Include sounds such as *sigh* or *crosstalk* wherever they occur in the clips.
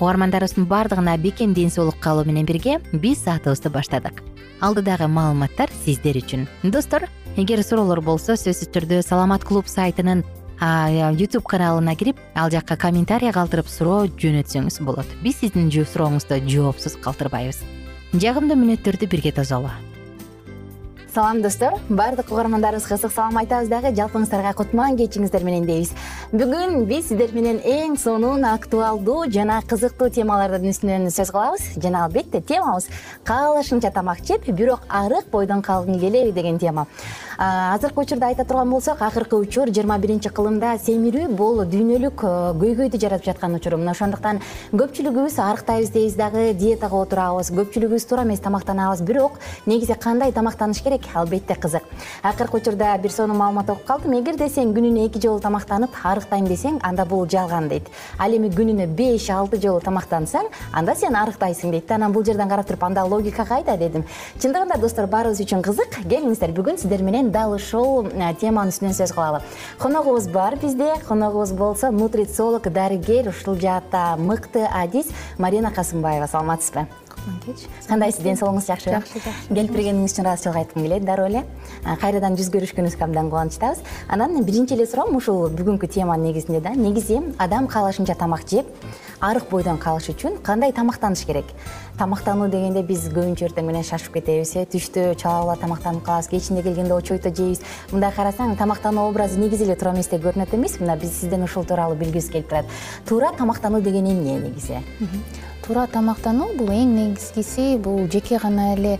угармандарыбыздын баардыгына бекем ден соолук каалоо менен бирге биз саатыбызды баштадык. Алдыдагы маалыматтар сиздер үчүн. Достор эгер суроолор болсо сөзсүз түрдө саламат клуб сайтынын ютуб каналына кирип ал жакка комментарий калтырып суроо жөнөтсөңүз болот. Биз сиздин сурооңузду жоопсуз калтырбайбыз. Жагымдуу мүнөттөрдү бирге тосолу салам достор. Баардык угармандарыбызга ысык салам айтабыз дагы. Жалпыңыздарга кутман кечиңиздер менен дейбиз. Бүгүн биз сиздер менен эң сонун актуалдуу жана кызыктуу темалардын үстүнөн сөз кылабыз. Жана албетте темабыз. Каалашынча тамак жеп бирок арык бойдон калгың келеби деген тема. Азыркы учурда айта турган болсок акыркы учур жыйырма биринчи кылымда семирүү бул дүйнөлүк э, көйгөйдү жаратып жаткан учур. Мына ошондуктан көпчүлүгүбүз арыктайбыз дейбиз дагы. Диетага отурабыз көпчүлүгүбүз туура эмес тамактанабыз. Бирок негизи кандай тамактаныш керек албетте кызык. Акыркы учурда бир сонун маалымат окуп калдым. Эгерде сен күнүнө эки жолу тамактанып арыктайм десең анда бул жалган дейт. Ал эми күнүнө беш алты жолу тамактансаң анда сен арыктайсың дейт. Да анан бул жерден карап туруп анда логика кайда дедим. Чындыгында достор баарыбыз үчүн кызык. Келиңиздер. Бүгүн сиздер менен дал ушул э, теманын үстүнөн сөз кылалы. Коногубуз бар бизде. Коногубуз болсо нутрициолог дарыгер ушул жаатта мыкты адис марина касымбаева. Саламатсызбы кандайсыз ден соолугуңуз жакшыбы жакшы жакшы. Келип бергениңиз үчүн ыраазычылык айткым келет дароо эле кайрадан жүз көрүшкөнүбүзгө абдан кубанычтабыз. Анан биринчи эле суроом ушул бүгүнкү теманын негизинде да? Негизи адам каалашынча тамак жеп арык бойдон калыш үчүн кандай тамактаныш керек? Тамактануу дегенде биз көбүнчө эртең менен шашып кетебиз э түштө чала тамактанып калабыз кечинде келгенде очойто жейбиз. Мындай карасаң тамактануу образы негизи эле туура эместей көрүнөт эмеспи мына биз сизден ушул тууралуу билгибиз келип турат. Туура тамактануу деген эмне негизи туура тамактануу бул эң негизгиси бул жеке гана эле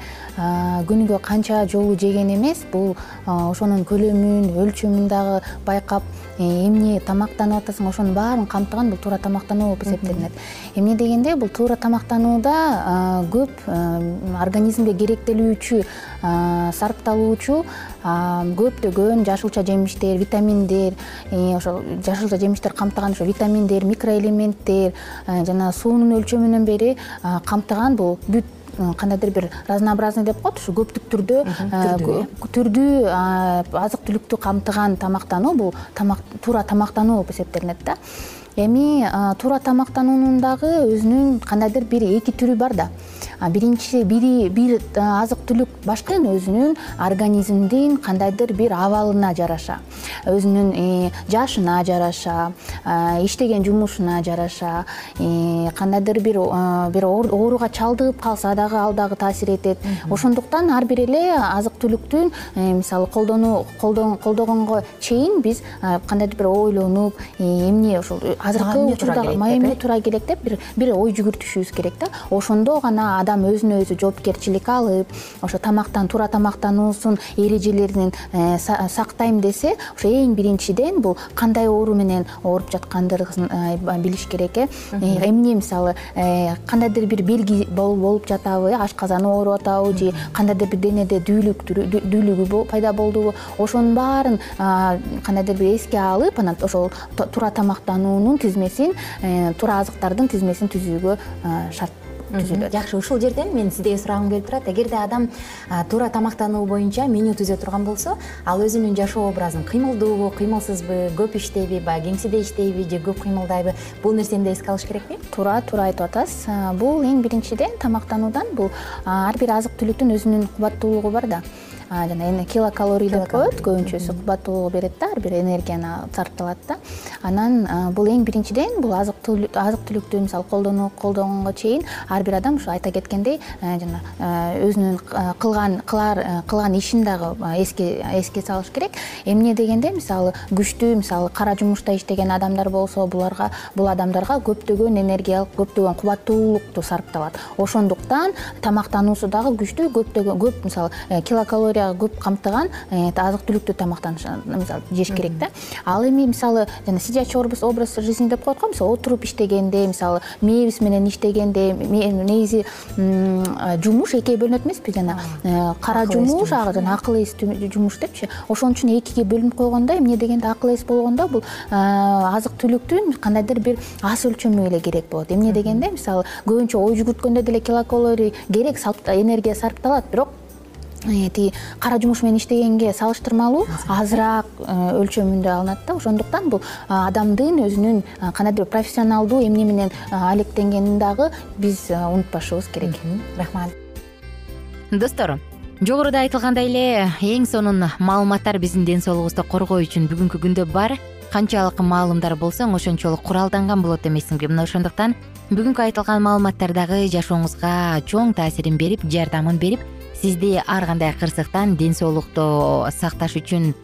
күнүгө канча жолу жеген эмес. Бул ошонун көлөмүн өлчөмүн дагы байкап э, эмне тамактанып атасың ошонун баарын камтыган бул туура тамактануу болуп эсептелинет. Эмне дегенде бул туура тамактанууда көп организмге керектелүүчү сарпталуучу көптөгөн жашылча жемиштер витаминдер э, ошол жашылча жемиштер камтыган ошо витаминдер микроэлементтер э, жана суунун өлчөмүнөн бери камтыган бул бүт кандайдыр бир разнообразный деп коет ушу көптүк түрдө түрдүү азык түлүктү камтыган тамактануу бул туура тамактануу болуп эсептелинет да. Эми туура тамактануунун дагы өзүнүн кандайдыр бир эки түрү бар да биринчи бири бир азык түлүк башка өзүнүн организмдин кандайдыр бир абалына жараша өзүнүн э, жашына жараша иштеген жумушуна жараша э, кандайдыр бир бир ооруга чалдыгып калса дагы ал дагы таасир этет. Ошондуктан ар бир эле азык түлүктүн э, мисалы колдонуу колдогонго чейин биз кандайдыр бир ойлонуп эмне ошол азыркы учурда маемге туура келет деп бир ой жүгүртүшүбүз керек да. Ошондо гана адам өзүнө өзү жоопкерчилик алып ошо тамактан туура тамактануусун эрежелерин э, сактайм десе ошо эң биринчиден бул кандай оору менен ооруп жаткандыгын э, билиш керек э, э эмне мисалы кандайдыр бир белги болуп жатабы ашказаны ооруп атабы же кандайдыр бир денеде дүүлүк дүүлүгү пайда болдубу. Ошонун баарын кандайдыр бир эске алып анан ошол туура тамактануунун тизмесин туура азыктардын тизмесин түзүүгө шарт жакшы ушул жерден мен сиздерге сурагым келип турат. Эгерде адам туура тамактануу боюнча меню түзө турган болсо ал өзүнүн жашоо образын кыймылдуубу кыймылсызбы көп иштейби баягы кеңседе иштейби же көп кыймылдайбы бул нерсени да эске алыш керекпи туура туура айтып атасыз. Бул эң биринчиден тамактануудан бул ар бир азык түлүктүн өзүнүн кубаттуулугу бар да жана килокалорий деп коет көбүнчөсү кубаттуулугу берет да ар бир энергияны сарпталат да. Анан бул эң биринчиден бул азык түлүктү мисалы колдогонго чейин ар бир адам ушу айта кеткендей жана өзүнүн кылган кылган ишин дагы эске эске салыш керек. Эмне дегенде мисалы күчтүү мисалы кара жумушта иштеген адамдар болсо буларга бул адамдарга көптөгөн энергиялык көптөгөн кубаттуулукту сарпталат. Ошондуктан тамактануусу дагы күчтүү көптөгөн көп мисалы э, көп камтыган э, азык түлүктү тамактаныш мисалы жеш керек да. Ал эми мисалы жана сидячий образ жизни деп коет го мисалы отуруп иштегенде мисалы мээбиз менен иштегенде негизи жумуш экиге бөлүнөт эмеспи жана э, кара жумуш жана акыл эс жумуш депчи. Ошон үчүн экиге бөлүнүп койгондо эмне дегенде акыл эс болгондо бул э, азык түлүктүн кандайдыр бир аз өлчөмү эле керек болот. Эмне дегенде мисалы көбүнчө ой жүгүрткөндө деле килокалорий керек энергия сарпталат. Бирок Э, тиги кара жумуш менен иштегенге салыштырмалуу азыраак э, өлчөмүндө алынат да. Ошондуктан бул адамдын өзүнүн кандайдыр бир профессионалдуу эмне менен алектенгенин дагы биз унутпашыбыз керек. Рахмат. Достор жогоруда айтылгандай эле эң сонун маалыматтар биздин ден соолугубузду коргоо үчүн бүгүнкү күндө бар. Канчалык маалымдар болсоң ошончолук куралданган болот эмессиңби мына ошондуктан бүгүнкү айтылган маалыматтар дагы жашооңузга чоң таасирин берип жардамын берип сизди ар кандай кырсыктан ден соолукту сакташ үчүн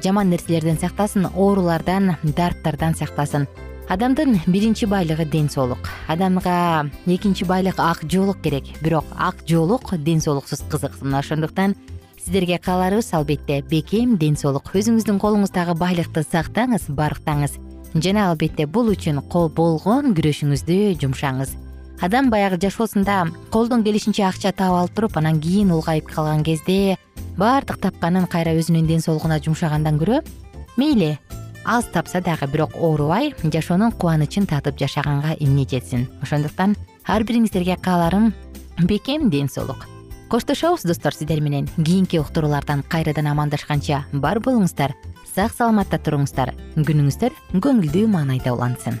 жаман нерселерден сактасын оорулардан дарттардан сактасын. Адамдын биринчи байлыгы ден соолук адамга экинчи байлык ак жоолук керек. Бирок ак жоолук ден соолуксуз кызык мына ошондуктан сиздерге кааларыбыз албетте бекем ден соолук өзүңүздүн колуңуздагы байлыкты сактаңыз барктаңыз. Жана албетте бул үчүн болгон күрөшүңүздү жумшаңыз адам баягы жашоосунда колдон келишинче акча таап алып туруп анан кийин улгайып калган кезде баардык тапканын кайра өзүнүн ден соолугуна жумшагандан көрө мейли аз тапса дагы бирок оорубай жашоонун кубанычын татып жашаганга эмне жетсин ошондуктан ар бириңиздерге кааларым бекем ден соолук. Коштошобуз достор сиздер менен кийинки уктуруулардан кайрадан амандашканча бар болуңуздар сак саламатта туруңуздар. Күнүңүздөр көңүлдүү маанайда улансын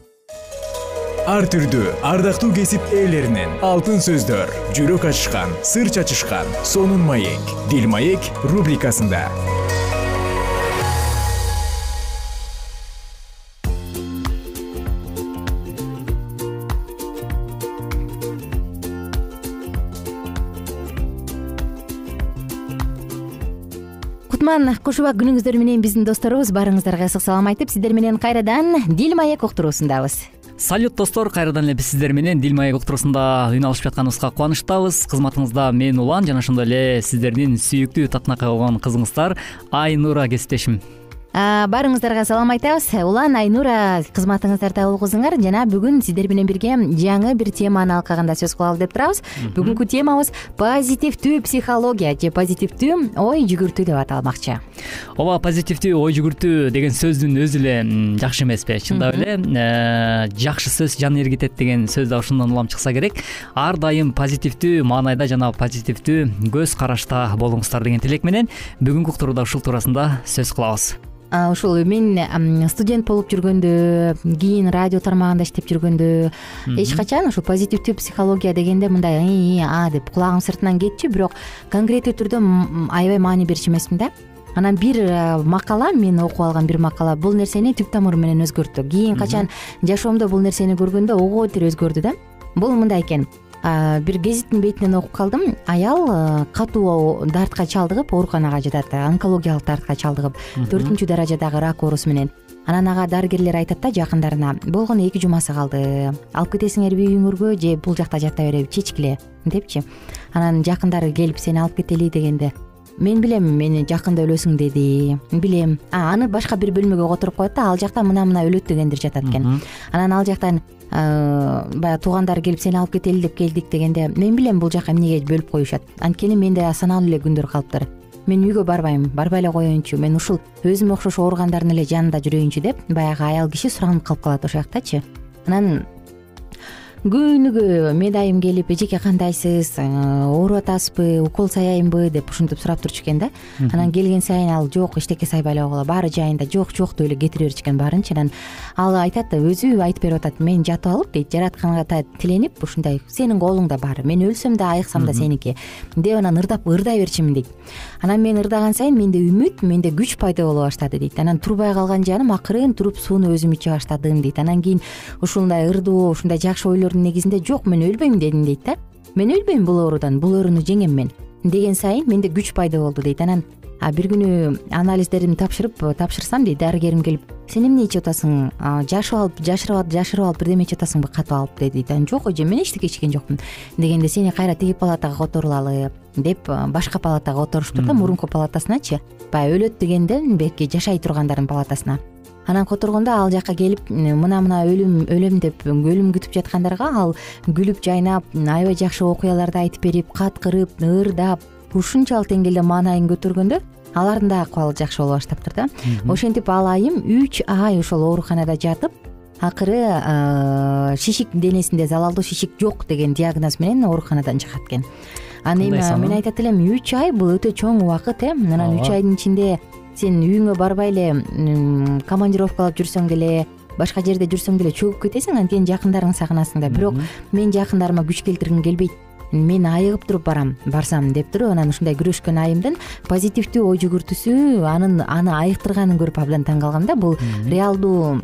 ар түрдүү ардактуу кесип ээлеринен. Алтын сөздөр жүрөк ачышкан сыр чачышкан сонун маек. Дил маек рубрикасында. Кутман куш убак күнүңүздөр менен биздин досторубуз баарыңыздарга ысык салам айтып сиздер менен кайрадан дил маек уктуруусундабыз салют достор. Кайрадан эле биз сиздер менен дил маек уктуруусунда үн алышып жатканыбызга кубанычтабыз. Кызматыңызда мен улан жана ошондой эле сиздердин сүйүктүү татынакай болгон кызыңыздар. Айнура кесиптешим баарыңыздарга салам айтабыз. Улан айнура кызматыңыздарда улгузуңар жана бүгүн сиздер менен бирге жаңы бир теманы алкагында сөз кылалы деп турабыз. Бүгүнкү темабыз позитивдүү психология же позитивдүү ой жүгүртүү деп аталмакчы. Ооба позитивдүү ой жүгүртүү деген сөздүн өзү эле жакшы эмеспи чындап эле э, жакшы сөз жан эргитет деген сөз да ошондон улам чыкса керек. Ар дайым позитивдүү маанайда жана позитивдүү көз карашта болуңуздар деген тилек менен бүгүнкү уктурууда ушул туурасында сөз кылабыз ушул мен студент болуп жүргөндө кийин радио тармагында иштеп жүргөндө эч качан ушул позитивдүү психология дегенде мындай а деп кулагым сыртынан кетчү бирок конкреттүү түрдө аябай маани берчү эмесмин да. Анан бир макала мен окуп алган бир макала бул нерсени түп тамыры менен өзгөрттү. Кийин качан жашоомдо бул нерсени көргөндө ого бетер өзгөрдү да. Бул мындай экен бир гезиттин бетинен окуп калдым. Аял катуу дартка чалдыгып ооруканага жатат. Онкологиялык дартка чалдыгып төртүнчү даражадагы рак оорусу менен. Анан ага дарыгерлер айтат да жакындарына болгону эки жумасы калды. Алып кетесиңерби үйүңөргө же бул жакта жата береби чечкиле депчи. Анан жакындары келип сени алып кетели дегенде мен билем мени жакында өлөсүң деди. Билем. Аны башка бир бөлмөгө которуп коет да ал жакта мына мына өлөт дегендер жатат экен. Анан ал жактан баягы туугандары келип сени алып кетели деп келдик дегенде мен билем бул жака эмнеге бөлүп коюшат? Анткени менде саналуу эле күндөр калыптыр. Мен үйгө барбайм барбай эле коеюнчу мен ушул өзүмө окшош ооругандардын эле жанында жүрөйүнчү деп баягы аял киши суранып калып калат ошол жактачы. Анан күнүгө медайым келип эжеке кандайсыз? Ооруп атасызбы укол саяйынбы деп ушинтип сурап турчу экен да. Анан келген сайын ал жок эчтеке сайбай эле койгула баары жайында жок жок деп эле кетире берчү экен баарынчы анан ал айтат өзү айтып берип атат мен жатып алып дейт жаратканга тиленип ушундай сенин колуңда баары. Мен өлсөм да айыксам да сеники деп анан ырдап ырдай берчүмүн дейт. Анан мен ырдаган сайын менде үмүт менде күч пайда боло баштады дейт. Анан турбай калган жаным акырын туруп сууну өзүм иче баштадым дейт. Анан кийин ушундай ырдоо ушундай жакшы ойлор негизинде жок мен өлбөйм дедим дейт да. Мен өлбөйм бул оорудан бул ооруну жеңем мен деген сайын менде күч пайда болду дейт анан. Бир күнү анализдеримди тапшырып тапшырсам дейт дарыгерим келип сен эмне ичип атасың? Жашып алып жашырып жашырып алып бирдеме ичип атасыңбы катып алып? деди дейт анан. Жок эже мен эчтеке ичкен жокмун дегенде сени кайра тиги палатага которулалы деп башка палатага которуштур да мурунку палатасыначы баягы өлөт дегенден бетки жашай тургандардын палатасына анан которгондо ал жака келип мына мына өлүм өлөм деп өлүм күтүп жаткандарга ал күлүп жайнап аябай жакшы окуяларды айтып берип каткырып ырдап ушунчалык деңгээлде маанайын көтөргөндө алардын да акыбалы жакшы боло баштаптыр да. Ошентип ал айым үч ай ошол ооруканада жатып акыры шишик денесинде залалдуу шишик жок деген диагноз менен ооруканадан чыгат экен. Анан эми мен айтат элем үч ай бул өтө чоң убакыт э. Анан үч айдын ичинде сен үйүңө барбай эле командировкалап жүрсөң деле башка жерде жүрсөң деле чөгүп кетесиң анткени жакындарыңды сагынасың да бирок мен жакындарыма күч келтиргим келбейт. Мен айыгып туруп барам барсам деп туруп анан ушундай күрөшкөн айымдын позитивдүү ой жүгүртүүсү анын аны айыктырганын көрүп абдан таң калгам да. Бул реалдуу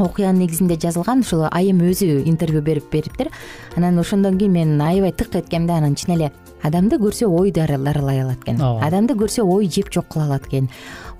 окуянын негизинде жазылган ушул айым өзү интервью берип бериптир. Анан ошондон кийин мен аябай тык эткем да анан чын эле адамды көрсө ой дарылай алат экен. Адамды көрсө ой жеп жок кыла алат экен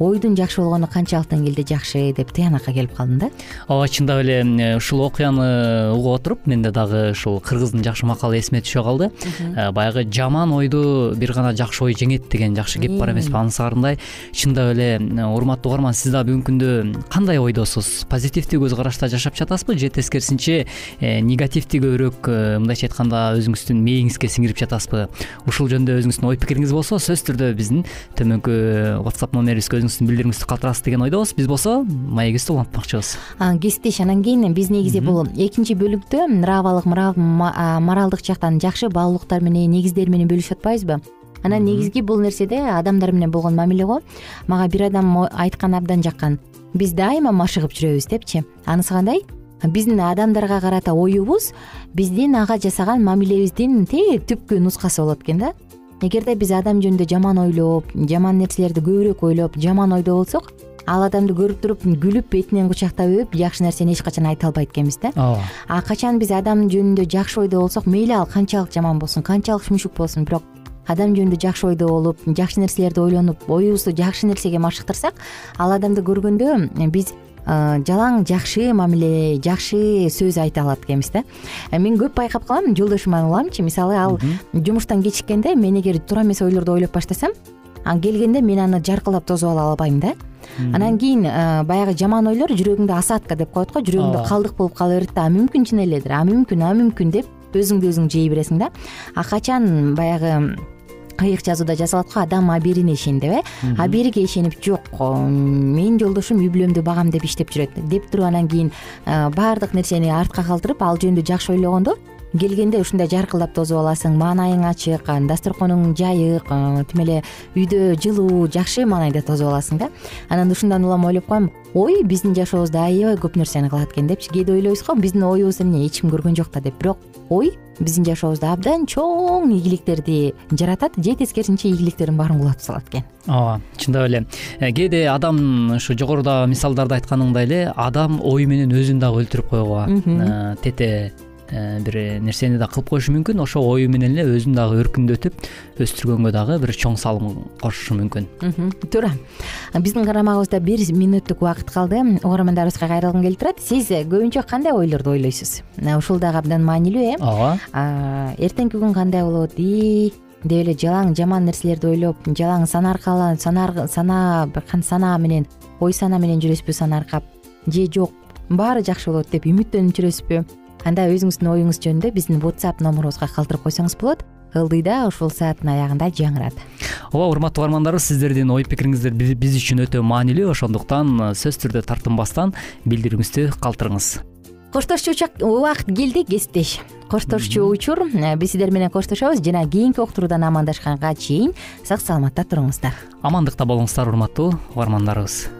ойдун жакшы болгону канчалык деңгээлде жакшы деп тыянакка келип калдым да. Ооба чындап эле ушул окуяны угуп отуруп менде дагы ушул кыргыздын жакшы макалы эсиме түшө калды. Э, баягы жаман ойду бир гана жакшы ой жеңет деген жакшы кеп бар эмеспи анысы каарындай чындап эле урматтуу угарман сиз дагы бүгүнкү күндө кандай ойдосуз? Позитивдүү көз карашта жашап жатасызбы? Же тескерисинче э, негативди көбүрөөк э, мындайча айтканда өзүңүздүн мээңизге сиңирип жатасызбы? Ушул жөнүндө өзүңүздүн ой пикириңиз болсо сөзсүз түрдө биздин төмөнкү whatsapp номерибизге билдирүүңүздү калтырасыз деген ойдобуз. Биз болсо маегибизди улантмакчыбыз. Кесиптеш анан кийин биз негизи бул экинчи бөлүктө нравалык моралдык жактан жакшы баалуулуктар менен негиздер менен бөлүшүп атпайбызбы? Анан негизги бул нерседе адамдар менен болгон мамиле го мага бир адам айткан абдан жаккан. Биз дайыма машыгып жүрөбүз депчи. Анысы кандай? Биздин адамдарга карата оюбуз биздин ага жасаган мамилебиздин тээ түпкү нускасы болот экен да эгерде биз адам жөнүндө жаман ойлоп жаман нерселерди көбүрөөк ойлоп жаман ойдо болсок ал адамды көрүп туруп күлүп бетинен кучактап өбүп жакшы нерсени эч качан айта албайт экенбиз да. Ооба. А качан биз адам жөнүндө жакшы ойдо болсок мейли ал канчалык жаман болсун канчалык шүмшүк болсун. Бирок адам жөнүндө жакшы ойдо болуп жакшы нерселерди ойлонуп оюбузду жакшы нерсеге машыктырсак ал адамды көргөндө биз жалаң жакшы мамиле жакшы сөз айта алат экенбиз да. Мен көп байкап калам жолдошуман уламчы. Мисалы ал жумуштан кечиккенде мен эгер туура эмес ойлорду ойлоп баштасам келгенде мен аны жаркылдап тосуп ала албайм да. Анан кийин баягы жаман ойлор жүрөгүңдө осадка деп коет го жүрөгүңдө калдык болуп кала берет да. А мүмкүн чын эледир а мүмкүн а мүмкүн деп өзүңдү өзүң жей бересиң да. А качан баягы ыйык жазууда жазылат го адам абирине ишен деп э абириге ишенип жок менин жолдошум үй бүлөмдү багам деп иштеп жүрөт деп туруп анан кийин баардык нерсени артка калтырып ал жөнүндө жакшы ойлогондо келгенде ушундай жаркылдап тосуп аласың маанайың ачык дасторконуң жайык тим эле үйдө жылуу жакшы маанайда тосуп аласың да. Анан ушундан улам ойлоп коем ой биздин жашообузда аябай көп нерсени кылат экен депчи. Кээде ойлойбуз го биздин оюбузду эмне эч ким көргөн жок да деп. Бирок ой биздин жашообузда абдан чоң ийгиликтерди жаратат же тескерисинче ийгиликтердин баарын кулатып салат экен. Ооба чындап эле. Э, кээде адам ушу жогоруда мисалдарды айтканыңдай эле адам ою менен өзүн дагы өлтүрүп койгула э, тете бир нерсени да кылып коюшу мүмкүн. Ошол ою менен эле өзүн дагы өркүндөтүп өстүргөнгө дагы бир чоң салым кошушу мүмкүн. Туура. Биздин карамагыбызда бир мүнөттүк убакыт калды. Угармандарыбызга кайрылгым келип турат сиз көбүнчө кандай ойлорду ойлойсуз? Ушул дагы абдан маанилүү э? Ооба. Эртеңки күн кандай болот? Ии деп эле жалаң жаман нерселерди ойлоп жалаң сана аркала сана санаа менен ой санаа менен жүрөсүзбү сана аркап же жок баары жакшы болот деп үмүттөнүп жүрөсүзбү анда өзүңүздүн оюңуз жөнүндө биздин whatsapp номурубузга калтырып койсоңуз болот. Ылдыйда ушул сааттын аягында жаңырат. Ооба урматтуу угармандарыбыз сиздердин ой пикириңиздер биз үчүн өтө маанилүү. Ошондуктан э, сөзсүз түрдө тартынбастан билдирүүңүздү калтырыңыз. Коштошчу убакыт келди кесиптеш. Коштошчу учур э, биз сиздер менен коштошобуз жана кийинки уктуруудан амандашканга чейин сак саламатта туруңуздар. Амандыкта болуңуздар урматтуу угармандарыбыз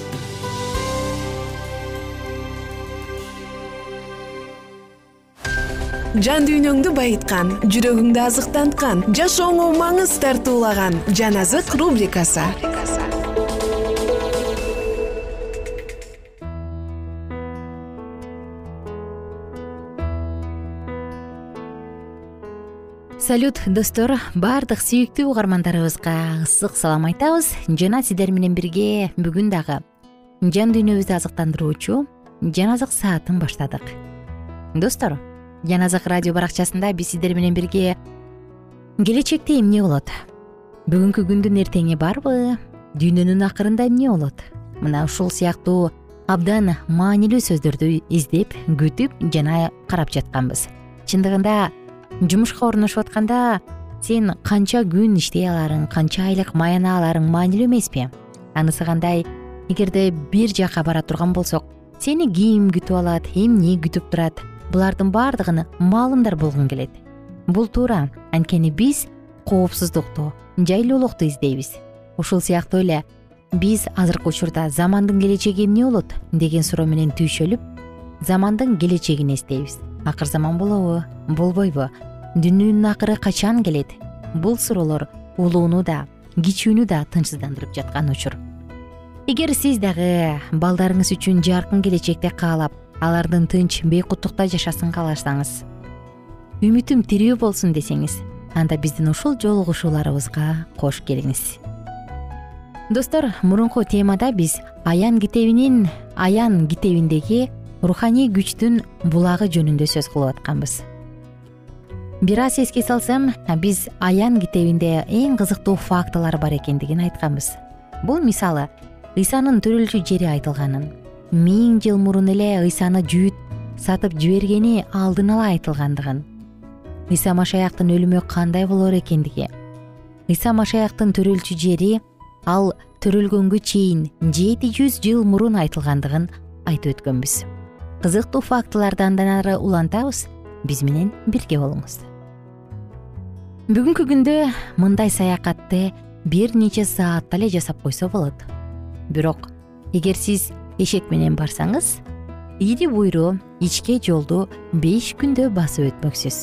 жан дүйнөңдү байыткан жүрөгүңдү азыктанткан жашооңо маңыз тартуулаган жан азык рубрикасы. Салют достор баардык сүйүктүү угармандарыбызга ысык салам айтабыз. Жана сиздер менен бирге бүгүн дагы жан дүйнөбүздү азыктандыруучу жан азык саатын баштадык. Достор жан азык радио баракчасында биз сиздер менен бирге келечекте эмне болот? Бүгүнкү күндүн эртең барбы? Дүйнөнүн акырында эмне болот? Мына ушул сыяктуу абдан маанилүү сөздөрдү издеп күтүп жана карап жатканбыз. Чындыгында жумушка орношуп атканда сен канча күн иштей аларың канча айлык маяна аларың маанилүү эмеспи? Анысы кандай? Эгерде бир жака бара турган болсок сени ким күтүп алат эмне күтүп турат булардын баардыгын маалымдар болгуң келет. Бул туура анткени биз коопсуздукту жайлуулукту издейбиз. Ушул сыяктуу эле биз азыркы учурда замандын келечеги эмне болот? деген суроо менен түйшөлүп замандын келечегин эстейбиз акыр заман болобу болбойбу дүйнөнүн акыры качан келет? Бул суроолор улууну да кичүүнү да тынчсыздандырып жаткан учур. Эгер сиз дагы балдарыңыз үчүн жаркын келечекти каалап алардын тынч бейкуттукта жашасын кааласаңыз үмүтүм тирүү болсун десеңиз анда биздин ушул жолугушууларыбызга кош келиңиз. Достор мурунку темада биз аян китебинин аян китебиндеги руханий күчтүн булагы жөнүндө сөз кылып атканбыз. Бир аз эске салсам биз аян китебинде эң кызыктуу фактылар бар экендигин айтканбыз. Бул мисалы ыйсанын төрөлчү жери айтылганын миң жыл мурун эле ыйсаны жүйүт сатып жибергени алдын ала айтылгандыгын. ыйса машаяктын өлүмү кандай болор экендиги? ыйса машаяктын төрөлчү жери ал төрөлгөнгө чейин жети жүз жыл мурун айтылгандыгын айтып өткөнбүз. Кызыктуу фактыларды андан ары улантабыз биз менен бирге болуңуз. Бүгүнкү күндө мындай саякатты бир нече саатта эле жасап койсо болот. Бирок эгер сиз эшек менен барсаңыз ири буйру ичке жолду беш күндө басып өтмөксүз.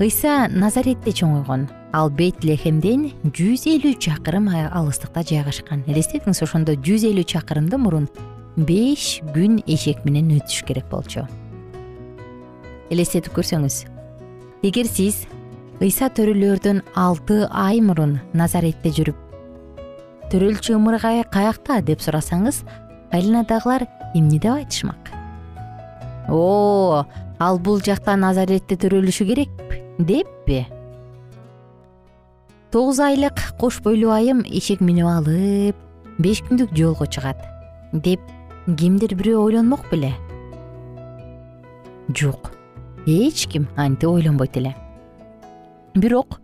Ыйса назаретте чоңойгон ал бейтлехемден жүз элүү чакырым алыстыкта жайгашкан. Элестетиңиз ошондо жүз элүү чакырымды мурун беш күн эшек менен өтүш керек болчу. Элестетип көрсөңүз. Эгер сиз ыйса төрөлөөрдөн алты ай мурун назаретте жүрүп төрөлчү ымыргай каякта деп сурасаңыз айланадагылар эмне деп айтышмак? О ал бул жакта назаретте төрөлүшү керек деппи тогуз айлык кош бойлуу айым эшек минип алып беш күндүк жолго чыгат деп кимдир бирөө ойлонмок беле? Жок эч ким антип ойлонбойт эле. Бирок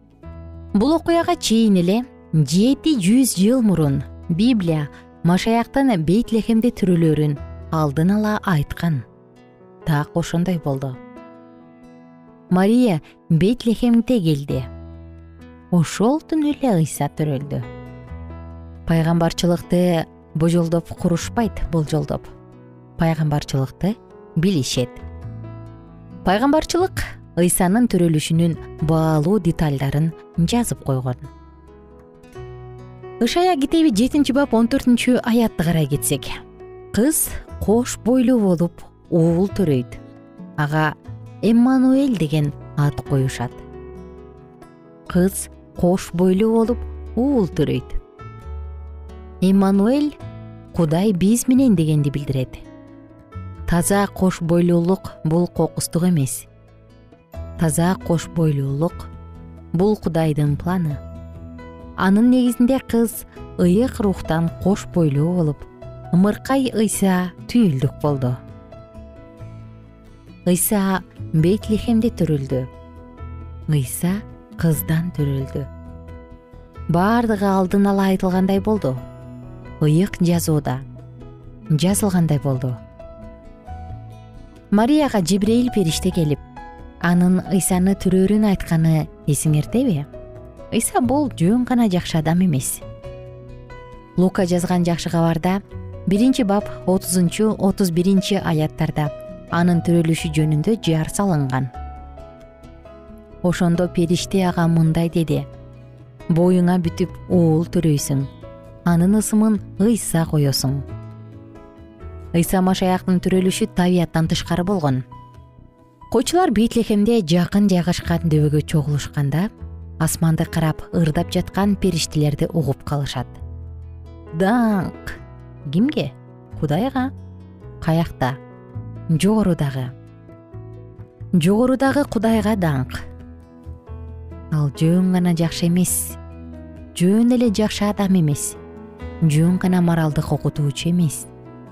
бул окуяга чейин эле жети жүз жыл мурун библия машаяктын бейтлехемде төрөлөрүн алдын ала айткан. Так ошондой болду. Мария бейтлехемге келди. Ошол түнү эле ыйса төрөлдү. Пайгамбарчылыкты божолдоп курушпайт болжолдоп пайгамбарчылыкты билишет. Пайгамбарчылык ыйсанын төрөлүшүнүн баалуу детальдарын жазып койгон ышая китеби жетинчи бап он төртүнчү аятты карай кетсек. Кыз кош бойлуу болуп уул төрөйт. Ага эммануэль деген ат коюшат. Кыз кош бойлуу болуп уул төрөйт. Эммануэль кудай биз менен дегенди билдирет. Таза кош бойлуулук бул кокустук эмес. Таза кош бойлуулук бул кудайдын планы анын негизинде кыз ыйык рухтан кош бойлуу болуп ымыркай ыйса түйүлдүк болду. ыйса бейтлехемде төрөлдү ыйса кыздан төрөлдү. Баардыгы алдын ала айтылгандай болду. ыйык жазууда жазылгандай болду. Марияга жибрейил периште келип анын ыйсаны төрөөрүн айтканы эсиңертеби ыйса бул жөн гана жакшы адам эмес. Лука жазган жакшы кабарда биринчи бап отузунчу отуз биринчи аяттарда анын төрөлүшү жөнүндө жар салынган. Ошондо периште ага мындай деди. Боюңа бүтүп уул төрөйсүң. Анын ысымын ыйса коесуң ыйса машаяктын төрөлүшү табияттан тышкары болгон. Койчулар бейтлехемде жакын жайгашкан дөбөгө чогулушканда асманды карап ырдап жаткан периштелерди угуп калышат. Даңк кимге? Кудайга? Каякта жогорудагы жогорудагы кудайга даңк ал жөн гана жакшы эмес жөн эле жакшы адам эмес жөн гана моралдык окутуучу эмес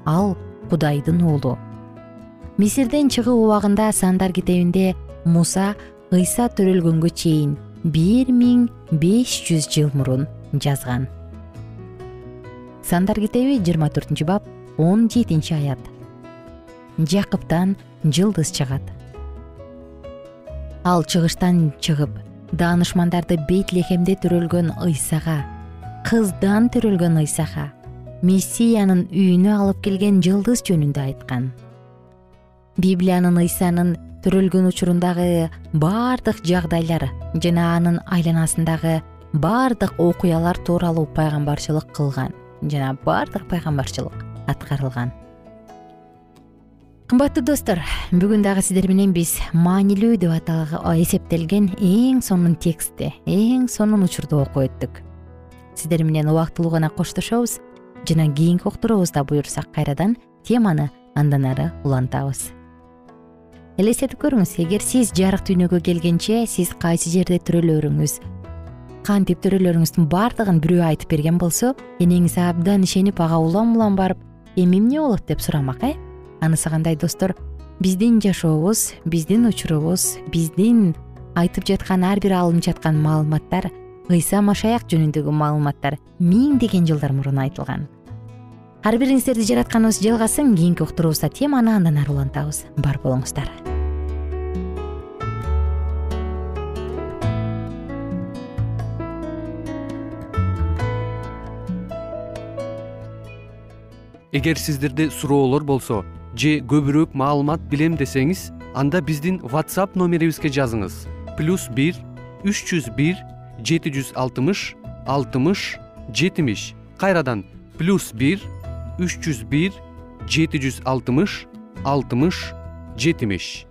ал кудайдын уулу мисирден чыгуу убагында сандар китебинде муса ыйса төрөлгөнгө чейин бир миң беш жүз жыл мурун жазган. Сандар китеби жыйырма төртүнчү бап он жетинчи аят. Жакыптан жылдыз чыгат. Ал чыгыштан чыгып даанышмандарды бейтлехемде төрөлгөн ыйсага кыздан төрөлгөн ыйсага мессиянын үйүнө алып келген жылдыз жөнүндө айткан. Библиянын ыйсанын төрөлгөн учурундагы баардык жагдайлар жана анын айланасындагы баардык окуялар тууралуу пайгамбарчылык кылган жана баардык пайгамбарчылык аткарылган. Кымбаттуу достор бүгүн дагы сиздер менен биз маанилүү деп эсептелген эң сонун текстти эң сонун учурду окуп өттүк. Сиздер менен убактылуу гана коштошобуз жана кийинки уктуруубузда буюрса кайрадан теманы андан ары улантабыз элестетип көрүңүз. Эгер сиз жарык дүйнөгө келгенче сиз кайсы жерде төрөлөрүңүз кантип төрөлөрүңүздүн баардыгын бирөө айтып берген болсо энеңиз абдан ишенип ага улам улам барып эми эмне болот? деп сурамак э? Анысы кандай достор? Биздин жашообуз биздин учурубуз биздин айтып жаткан ар бир алынып жаткан маалыматтар ыйса машаяк жөнүндөгү маалыматтар миңдеген жылдар мурун айтылган ар бириңиздерди жаратканыбыз жалгасын кийинки уктуруубузда теманы андан ары улантабыз. Бар болуңуздар. Эгер сиздерде суроолор болсо же көбүрөөк маалымат билем десеңиз анда биздин whatsapp номерибизге жазыңыз. Плюс бир үч жүз бир жети жүз алтымыш алтымыш жетимиш. Кайрадан плюс бир үч жүз бир жети жүз алтымыш алтымыш жетимиш.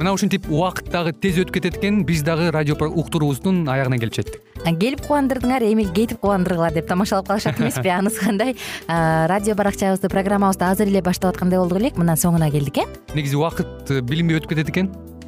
Мына ушинтип убакыт дагы тез өтүп кетет экен. Биз дагы радио уктуруубуздун аягына келип жеттик келип кубандырдыңар эми кетип кубандыргыла деп тамашалап калышат эмеспи? *laughs* Анысы кандай? Радио баракчабызды программабызды азыр эле баштап аткандай болдук элек. Мына соңуна келдик э? Негизи убакыт э, билинбей өтүп кетет экен